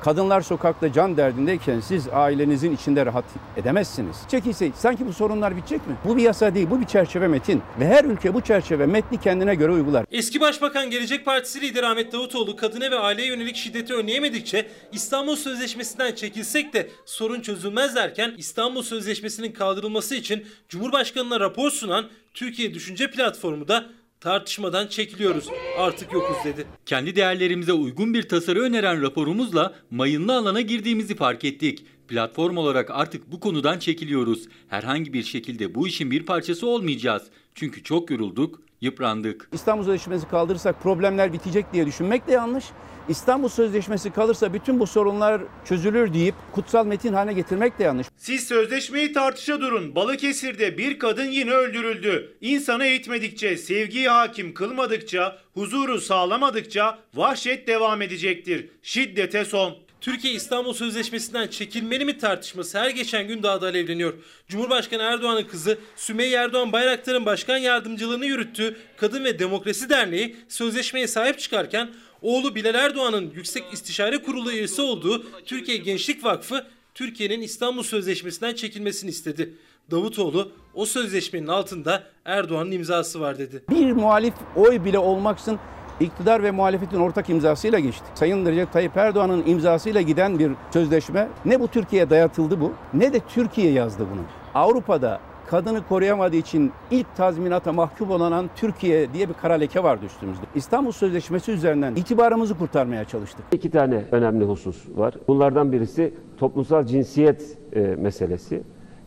Kadınlar sokakta can derdindeyken siz ailenizin içinde rahat edemezsiniz. Çekilse sanki bu sorunlar bitecek mi? Bu bir yasa değil, bu bir çerçeve metin. Ve her ülke bu çerçeve metni kendine göre uygular. Eski Başbakan Gelecek Partisi lideri Ahmet Davutoğlu kadına ve aileye yönelik şiddeti önleyemedikçe İstanbul Sözleşmesi'nden çekilsek de sorun çözülmez derken İstanbul Sözleşmesi'nin kaldırılması için Cumhurbaşkanı'na rapor sunan Türkiye Düşünce Platformu da tartışmadan çekiliyoruz. Artık yokuz dedi. Kendi değerlerimize uygun bir tasarı öneren raporumuzla mayınlı alana girdiğimizi fark ettik. Platform olarak artık bu konudan çekiliyoruz. Herhangi bir şekilde bu işin bir parçası olmayacağız. Çünkü çok yorulduk, yıprandık. İstanbul Sözleşmesi kaldırırsak problemler bitecek diye düşünmek de yanlış. İstanbul Sözleşmesi kalırsa bütün bu sorunlar çözülür deyip kutsal metin haline getirmek de yanlış. Siz sözleşmeyi tartışa durun. Balıkesir'de bir kadın yine öldürüldü. İnsanı eğitmedikçe, sevgiyi hakim kılmadıkça, huzuru sağlamadıkça vahşet devam edecektir. Şiddete son. Türkiye İstanbul Sözleşmesi'nden çekilmeli mi tartışması her geçen gün daha da alevleniyor. Cumhurbaşkanı Erdoğan'ın kızı Sümeyye Erdoğan Bayraktar'ın başkan yardımcılığını yürüttüğü Kadın ve Demokrasi Derneği sözleşmeye sahip çıkarken oğlu Bilal Erdoğan'ın Yüksek İstişare Kurulu üyesi olduğu Türkiye Gençlik Vakfı Türkiye'nin İstanbul Sözleşmesi'nden çekilmesini istedi. Davutoğlu o sözleşmenin altında Erdoğan'ın imzası var dedi. Bir muhalif oy bile olmaksın iktidar ve muhalefetin ortak imzasıyla geçti. Sayın Recep Tayyip Erdoğan'ın imzasıyla giden bir sözleşme ne bu Türkiye'ye dayatıldı bu ne de Türkiye yazdı bunu. Avrupa'da kadını koruyamadığı için ilk tazminata mahkum olan Türkiye diye bir kara leke vardı üstümüzde. İstanbul Sözleşmesi üzerinden itibarımızı kurtarmaya çalıştık. İki tane önemli husus var. Bunlardan birisi toplumsal cinsiyet e, meselesi.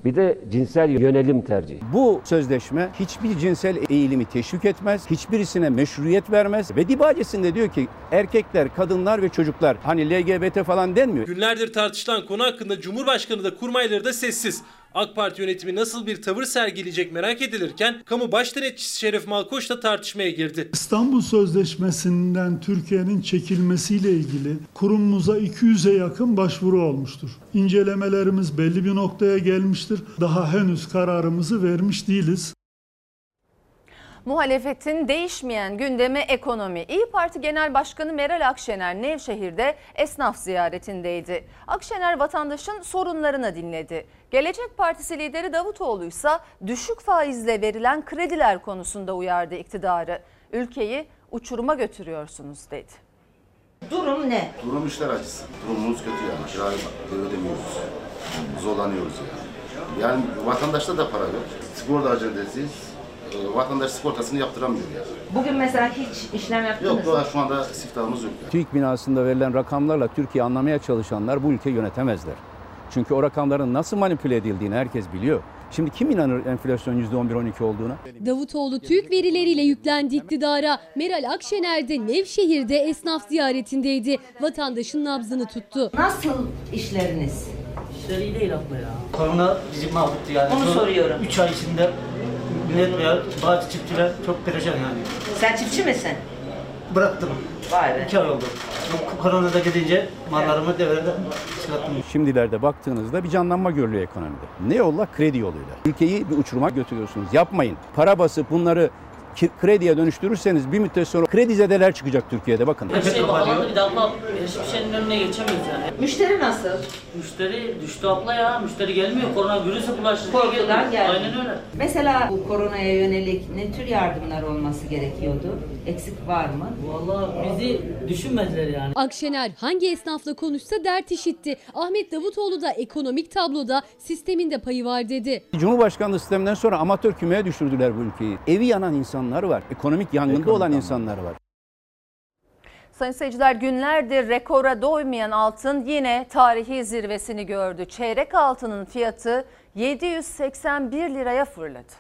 Bir de cinsel yönelim tercihi. Bu sözleşme hiçbir cinsel eğilimi teşvik etmez, hiçbirisine meşruiyet vermez ve dibacesinde diyor ki erkekler, kadınlar ve çocuklar hani LGBT falan denmiyor. Günlerdir tartışılan konu hakkında Cumhurbaşkanı da kurmayları da sessiz. AK Parti yönetimi nasıl bir tavır sergileyecek merak edilirken kamu baş denetçisi Şeref Malkoç da tartışmaya girdi. İstanbul Sözleşmesi'nden Türkiye'nin çekilmesiyle ilgili kurumumuza 200'e yakın başvuru olmuştur. İncelemelerimiz belli bir noktaya gelmiştir. Daha henüz kararımızı vermiş değiliz. Muhalefetin değişmeyen gündemi ekonomi. İyi Parti Genel Başkanı Meral Akşener Nevşehir'de esnaf ziyaretindeydi. Akşener vatandaşın sorunlarını dinledi. Gelecek Partisi lideri Davutoğlu ise düşük faizle verilen krediler konusunda uyardı iktidarı. Ülkeyi uçuruma götürüyorsunuz dedi. Durum ne? Durum işler acısı. Durumumuz kötü yani. Kirayı ödemiyoruz. Zorlanıyoruz yani. Yani vatandaşta da para yok. Sigorta acentesiyiz. Ee, Vatandaş sigortasını yaptıramıyor yani. Bugün mesela hiç işlem yaptınız Yok mı? şu anda siftahımız yok. Yani. TÜİK binasında verilen rakamlarla Türkiye anlamaya çalışanlar bu ülkeyi yönetemezler. Çünkü o rakamların nasıl manipüle edildiğini herkes biliyor. Şimdi kim inanır enflasyon %11-12 olduğuna? Davutoğlu TÜİK verileriyle yüklendi iktidara. Meral Akşener de Nevşehir'de esnaf ziyaretindeydi. Vatandaşın nabzını tuttu. Nasıl işleriniz? İşler iyi değil abla ya. Korona bizi mahvetti yani. Onu soruyorum. 3 ay içinde millet veya bazı çiftçiler çok perişan yani. Sen çiftçi misin? Bıraktım. Vay be. 2 ay oldu. Bu koronada gidince mallarımı devrede çıkarttım. Şimdilerde baktığınızda bir canlanma görülüyor ekonomide. Ne yolla? Kredi yoluyla. Ülkeyi bir uçuruma götürüyorsunuz. Yapmayın. Para basıp bunları krediye dönüştürürseniz bir müddet sonra kredi zedeler çıkacak Türkiye'de bakın. Her şey pahalandı bir de abla hiçbir şeyin önüne geçemiyoruz yani. Müşteri nasıl? Müşteri düştü abla ya. Müşteri gelmiyor. Koronavirüse bulaştı. Korkudan geldi. Aynen öyle. Mesela bu koronaya yönelik ne tür yardımlar olması gerekiyordu? Eksik var mı? Vallahi bizi düşünmediler yani. Akşener hangi esnafla konuşsa dert işitti. Ahmet Davutoğlu da ekonomik tabloda sistemin de payı var dedi. Cumhurbaşkanlığı sisteminden sonra amatör kümeye düşürdüler bu ülkeyi. Evi yanan insanlar var. Ekonomik yangında olan insanlar var. Sayın seyirciler günlerdir rekora doymayan altın yine tarihi zirvesini gördü. Çeyrek altının fiyatı 781 liraya fırladı.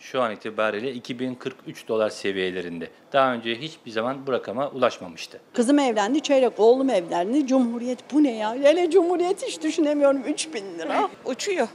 Şu an itibariyle 2043 dolar seviyelerinde. Daha önce hiçbir zaman bu rakama ulaşmamıştı. Kızım evlendi, çeyrek oğlum evlendi. Cumhuriyet bu ne ya? Hele Cumhuriyet hiç düşünemiyorum 3000 lira. Uçuyor.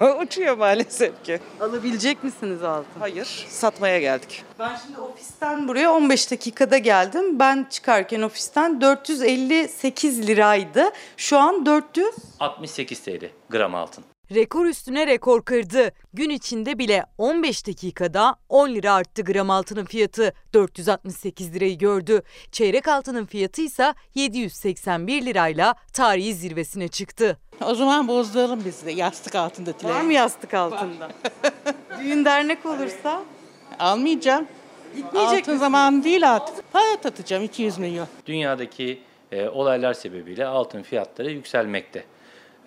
[LAUGHS] Uçuyor maalesef ki. Alabilecek misiniz altın? Hayır, satmaya geldik. Ben şimdi ofisten buraya 15 dakikada geldim. Ben çıkarken ofisten 458 liraydı. Şu an 400. 68 TL gram altın. Rekor üstüne rekor kırdı. Gün içinde bile 15 dakikada 10 lira arttı gram altının fiyatı. 468 lirayı gördü. Çeyrek altının fiyatı ise 781 lirayla tarihi zirvesine çıktı. O zaman bozduralım biz de yastık altında Var mı yastık altında? [LAUGHS] Düğün dernek olursa? Almayacağım. Gitmeyecek Altın misin? zamanı değil artık. Para atacağım 200 milyon. Dünyadaki e, olaylar sebebiyle altın fiyatları yükselmekte.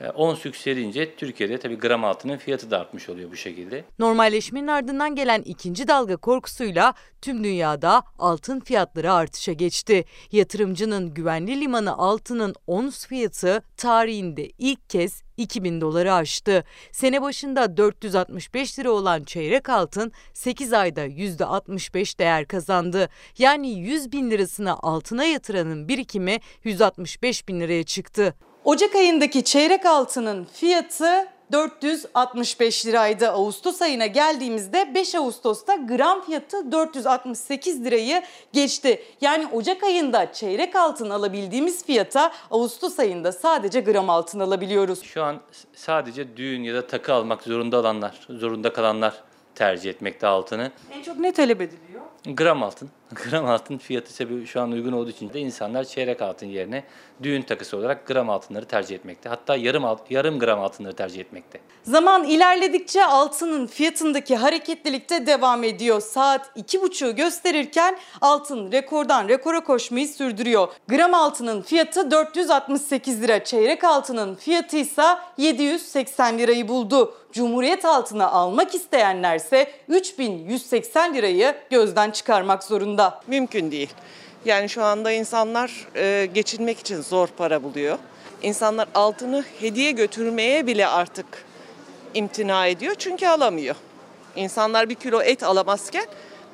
E, ons yükselince Türkiye'de tabii gram altının fiyatı da artmış oluyor bu şekilde. Normalleşmenin ardından gelen ikinci dalga korkusuyla tüm dünyada altın fiyatları artışa geçti. Yatırımcının güvenli limanı altının ons fiyatı tarihinde ilk kez 2000 doları aştı. Sene başında 465 lira olan çeyrek altın 8 ayda %65 değer kazandı. Yani 100 bin lirasını altına yatıranın birikimi 165 bin liraya çıktı. Ocak ayındaki çeyrek altının fiyatı 465 liraydı. Ağustos ayına geldiğimizde 5 Ağustos'ta gram fiyatı 468 lirayı geçti. Yani Ocak ayında çeyrek altın alabildiğimiz fiyata Ağustos ayında sadece gram altın alabiliyoruz. Şu an sadece düğün ya da takı almak zorunda olanlar, zorunda kalanlar tercih etmekte altını. En çok ne talep ediliyor? Gram altın. [LAUGHS] Gram altın fiyatı sebebi şu an uygun olduğu için de insanlar çeyrek altın yerine düğün takısı olarak gram altınları tercih etmekte. Hatta yarım alt- yarım gram altınları tercih etmekte. Zaman ilerledikçe altının fiyatındaki hareketlilik de devam ediyor. Saat 2.30'u gösterirken altın rekordan rekora koşmayı sürdürüyor. Gram altının fiyatı 468 lira, çeyrek altının fiyatı ise 780 lirayı buldu. Cumhuriyet altını almak isteyenlerse 3180 lirayı gözden çıkarmak zorunda. Mümkün değil. Yani şu anda insanlar e, geçinmek için zor para buluyor. İnsanlar altını hediye götürmeye bile artık imtina ediyor çünkü alamıyor. İnsanlar bir kilo et alamazken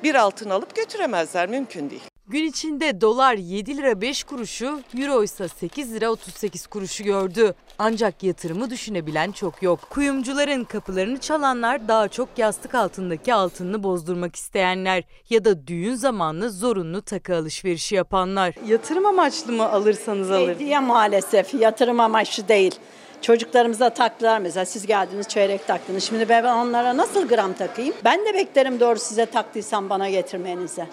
bir altın alıp götüremezler mümkün değil. Gün içinde dolar 7 lira 5 kuruşu, euro ise 8 lira 38 kuruşu gördü. Ancak yatırımı düşünebilen çok yok. Kuyumcuların kapılarını çalanlar daha çok yastık altındaki altınını bozdurmak isteyenler ya da düğün zamanlı zorunlu takı alışverişi yapanlar. Yatırım amaçlı mı alırsanız alır? Hediye maalesef yatırım amaçlı değil. Çocuklarımıza taktılar mesela siz geldiniz çeyrek taktınız. Şimdi ben onlara nasıl gram takayım? Ben de beklerim doğru size taktıysam bana getirmenize.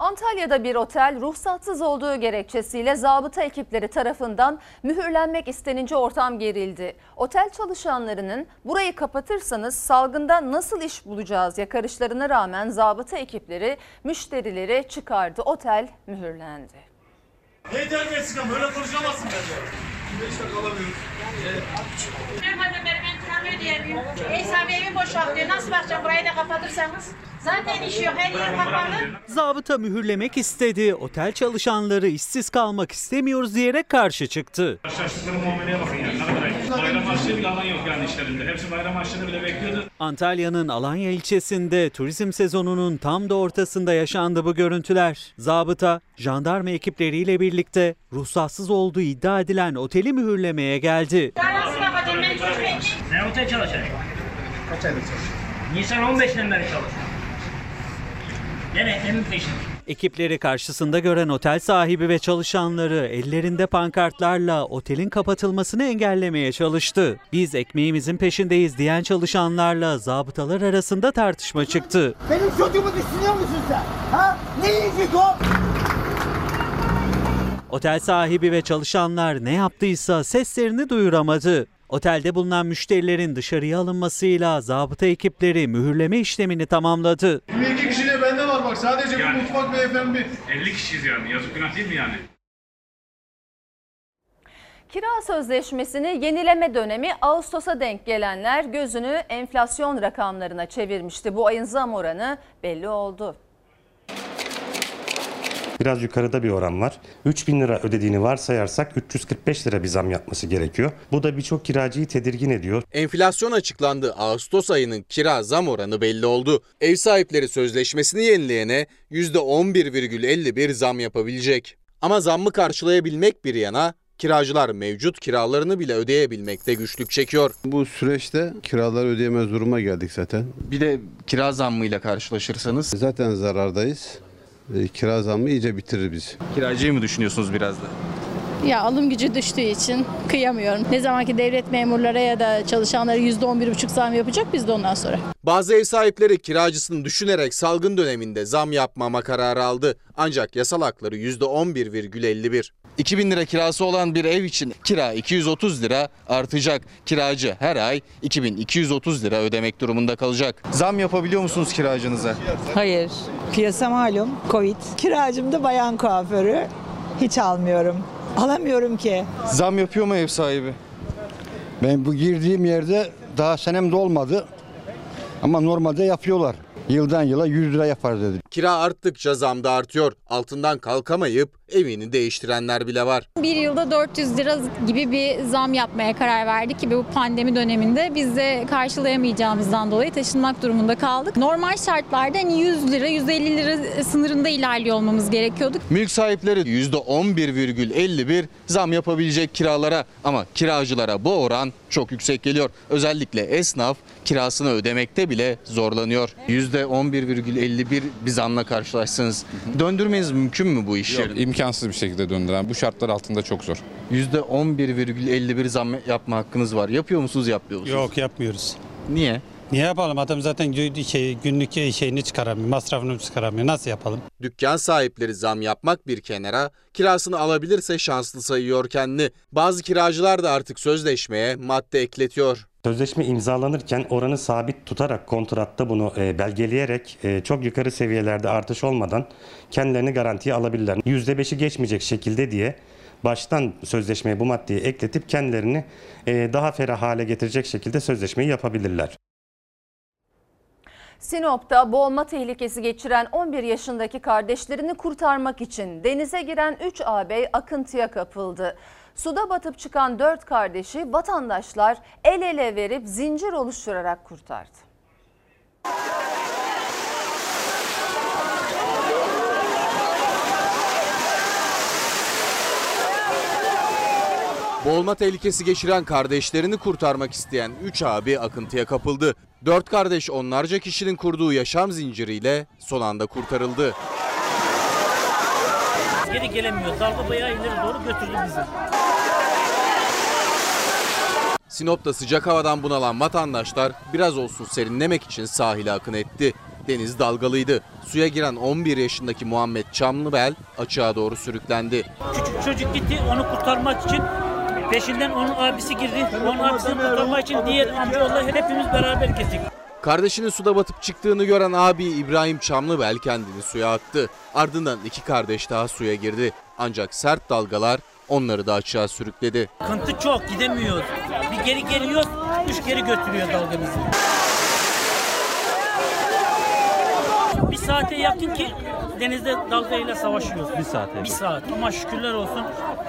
Antalya'da bir otel ruhsatsız olduğu gerekçesiyle zabıta ekipleri tarafından mühürlenmek istenince ortam gerildi. Otel çalışanlarının burayı kapatırsanız salgında nasıl iş bulacağız yakarışlarına rağmen zabıta ekipleri müşterileri çıkardı. Otel mühürlendi. Ne terbiyesiz ama öyle konuşamazsın bence. Beş dakika alamıyoruz. Benim ben kiramı ödeyemiyorum. Ev sahibi evi boşaltıyor. Nasıl bakacağım burayı da kapatırsanız? Zaten iş yok. Her yer kapalı. Zabıta mühürlemek istedi. Otel çalışanları işsiz kalmak istemiyoruz diyerek karşı çıktı. Şaştıkları muameleye bakın yani. Bayram harçlığı bile alan yok yani işlerinde. Hepsi bayram harçlığını bile bekliyordu. Antalya'nın Alanya ilçesinde turizm sezonunun tam da ortasında yaşandı bu görüntüler. Zabıta, jandarma ekipleriyle birlikte ruhsatsız olduğu iddia edilen oteli mühürlemeye geldi. Daha nasıl bakacağım ben çocuk Ne otel çalışıyor? Kaç aydır çalışıyor? Nisan 15'ten beri çalışıyor. Gene emin peşinde. Ekipleri karşısında gören otel sahibi ve çalışanları ellerinde pankartlarla otelin kapatılmasını engellemeye çalıştı. Biz ekmeğimizin peşindeyiz diyen çalışanlarla zabıtalar arasında tartışma çıktı. Benim çocuğumu düşünüyor musun sen? Ha? Ne yiyecek o? Otel sahibi ve çalışanlar ne yaptıysa seslerini duyuramadı. Otelde bulunan müşterilerin dışarıya alınmasıyla zabıta ekipleri mühürleme işlemini tamamladı. 22 kişiyle bende var bak sadece bu mutfak beyefendi. 50 kişiyiz yani yazık günah değil mi yani? Kira sözleşmesini yenileme dönemi Ağustos'a denk gelenler gözünü enflasyon rakamlarına çevirmişti. Bu ayın zam oranı belli oldu. Biraz yukarıda bir oran var. 3000 lira ödediğini varsayarsak 345 lira bir zam yapması gerekiyor. Bu da birçok kiracıyı tedirgin ediyor. Enflasyon açıklandı. Ağustos ayının kira zam oranı belli oldu. Ev sahipleri sözleşmesini yenileyene %11,51 zam yapabilecek. Ama zammı karşılayabilmek bir yana kiracılar mevcut kiralarını bile ödeyebilmekte güçlük çekiyor. Bu süreçte kiraları ödeyemez duruma geldik zaten. Bir de kira zammıyla karşılaşırsanız Zaten zarardayız. E, kira zammı iyice bitirir bizi. kiracıyı mı düşünüyorsunuz biraz da? Ya alım gücü düştüğü için kıyamıyorum. Ne zamanki devlet memurlara ya da çalışanlara %11,5 zam yapacak biz de ondan sonra. Bazı ev sahipleri kiracısını düşünerek salgın döneminde zam yapmama kararı aldı. Ancak yasal hakları %11,51. 2000 lira kirası olan bir ev için kira 230 lira artacak. Kiracı her ay 2230 lira ödemek durumunda kalacak. Zam yapabiliyor musunuz kiracınıza? Hayır. Piyasa malum Covid. Kiracım da bayan kuaförü. Hiç almıyorum. Alamıyorum ki. Zam yapıyor mu ev sahibi? Ben bu girdiğim yerde daha senem de olmadı. Ama normalde yapıyorlar. Yıldan yıla 100 lira yapar dedi. Kira arttıkça zam da artıyor. Altından kalkamayıp evini değiştirenler bile var. Bir yılda 400 lira gibi bir zam yapmaya karar verdik ki bu pandemi döneminde biz de karşılayamayacağımızdan dolayı taşınmak durumunda kaldık. Normal şartlarda hani 100 lira 150 lira sınırında ilerliyor olmamız gerekiyordu. Mülk sahipleri %11,51 zam yapabilecek kiralara ama kiracılara bu oran çok yüksek geliyor. Özellikle esnaf kirasını ödemekte bile zorlanıyor. %11,51 bir zamla karşılaşsanız döndürmeniz mümkün mü bu iş Yok, yerini? İmkansız bir şekilde döndüren. Bu şartlar altında çok zor. %11,51 zam yapma hakkınız var. Yapıyor musunuz yapmıyor musunuz? Yok yapmıyoruz. Niye? Niye yapalım? Adam zaten gö- şey, günlük şeyini çıkaramıyor, masrafını çıkaramıyor. Nasıl yapalım? Dükkan sahipleri zam yapmak bir kenara, kirasını alabilirse şanslı sayıyor kendini. Bazı kiracılar da artık sözleşmeye madde ekletiyor. Sözleşme imzalanırken oranı sabit tutarak kontratta bunu e, belgeleyerek e, çok yukarı seviyelerde artış olmadan kendilerini garantiye alabilirler. %5'i geçmeyecek şekilde diye baştan sözleşmeye bu maddeyi ekletip kendilerini e, daha ferah hale getirecek şekilde sözleşmeyi yapabilirler. Sinop'ta boğulma tehlikesi geçiren 11 yaşındaki kardeşlerini kurtarmak için denize giren 3 ağabey akıntıya kapıldı. Suda batıp çıkan dört kardeşi vatandaşlar el ele verip zincir oluşturarak kurtardı. Boğulma tehlikesi geçiren kardeşlerini kurtarmak isteyen 3 abi akıntıya kapıldı. 4 kardeş onlarca kişinin kurduğu yaşam zinciriyle son anda kurtarıldı. Geri gelemiyoruz. Dalga bayağı ileri doğru götürdü bizi. Sinop'ta sıcak havadan bunalan vatandaşlar biraz olsun serinlemek için sahile akın etti. Deniz dalgalıydı. Suya giren 11 yaşındaki Muhammed Çamlıbel açığa doğru sürüklendi. Küçük çocuk gitti onu kurtarmak için. Peşinden onun abisi girdi. Onun abisini kurtarmak için diğer amcaoğulları hepimiz beraber gittik. Kardeşinin suda batıp çıktığını gören abi İbrahim Çamlıbel kendini suya attı. Ardından iki kardeş daha suya girdi. Ancak sert dalgalar onları da açığa sürükledi. Kıntı çok gidemiyoruz. Bir geri geliyor, üç geri götürüyor dalga bizi. Bir saate yakın ki denizde dalgayla savaşıyoruz. Bir saate? Bir saat ama şükürler olsun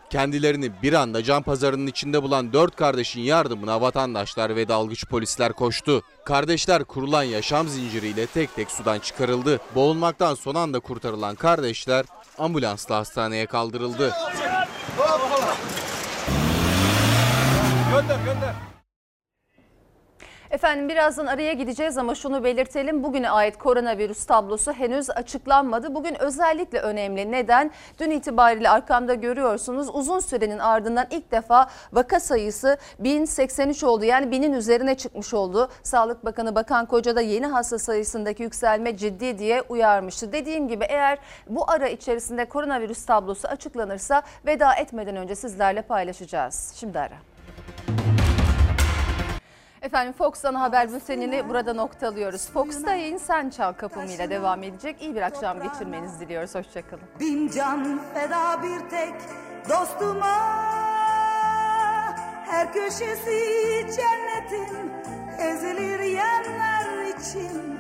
Kendilerini bir anda can pazarının içinde bulan dört kardeşin yardımına vatandaşlar ve dalgıç polisler koştu. Kardeşler kurulan yaşam zinciriyle tek tek sudan çıkarıldı. Boğulmaktan son anda kurtarılan kardeşler ambulansla hastaneye kaldırıldı. Gönder gönder. Efendim birazdan araya gideceğiz ama şunu belirtelim. Bugüne ait koronavirüs tablosu henüz açıklanmadı. Bugün özellikle önemli. Neden? Dün itibariyle arkamda görüyorsunuz. Uzun sürenin ardından ilk defa vaka sayısı 1083 oldu. Yani binin üzerine çıkmış oldu. Sağlık Bakanı Bakan Koca da yeni hasta sayısındaki yükselme ciddi diye uyarmıştı. Dediğim gibi eğer bu ara içerisinde koronavirüs tablosu açıklanırsa veda etmeden önce sizlerle paylaşacağız. Şimdi ara. Efendim Fox ana haber bültenini burada noktalıyoruz. Fox'ta yayın Sen Çal kapımıyla devam edecek. İyi bir akşam geçirmenizi diliyoruz. Hoşçakalın. Bin can feda bir tek dostuma Her köşesi cennetin ezilir yanlar için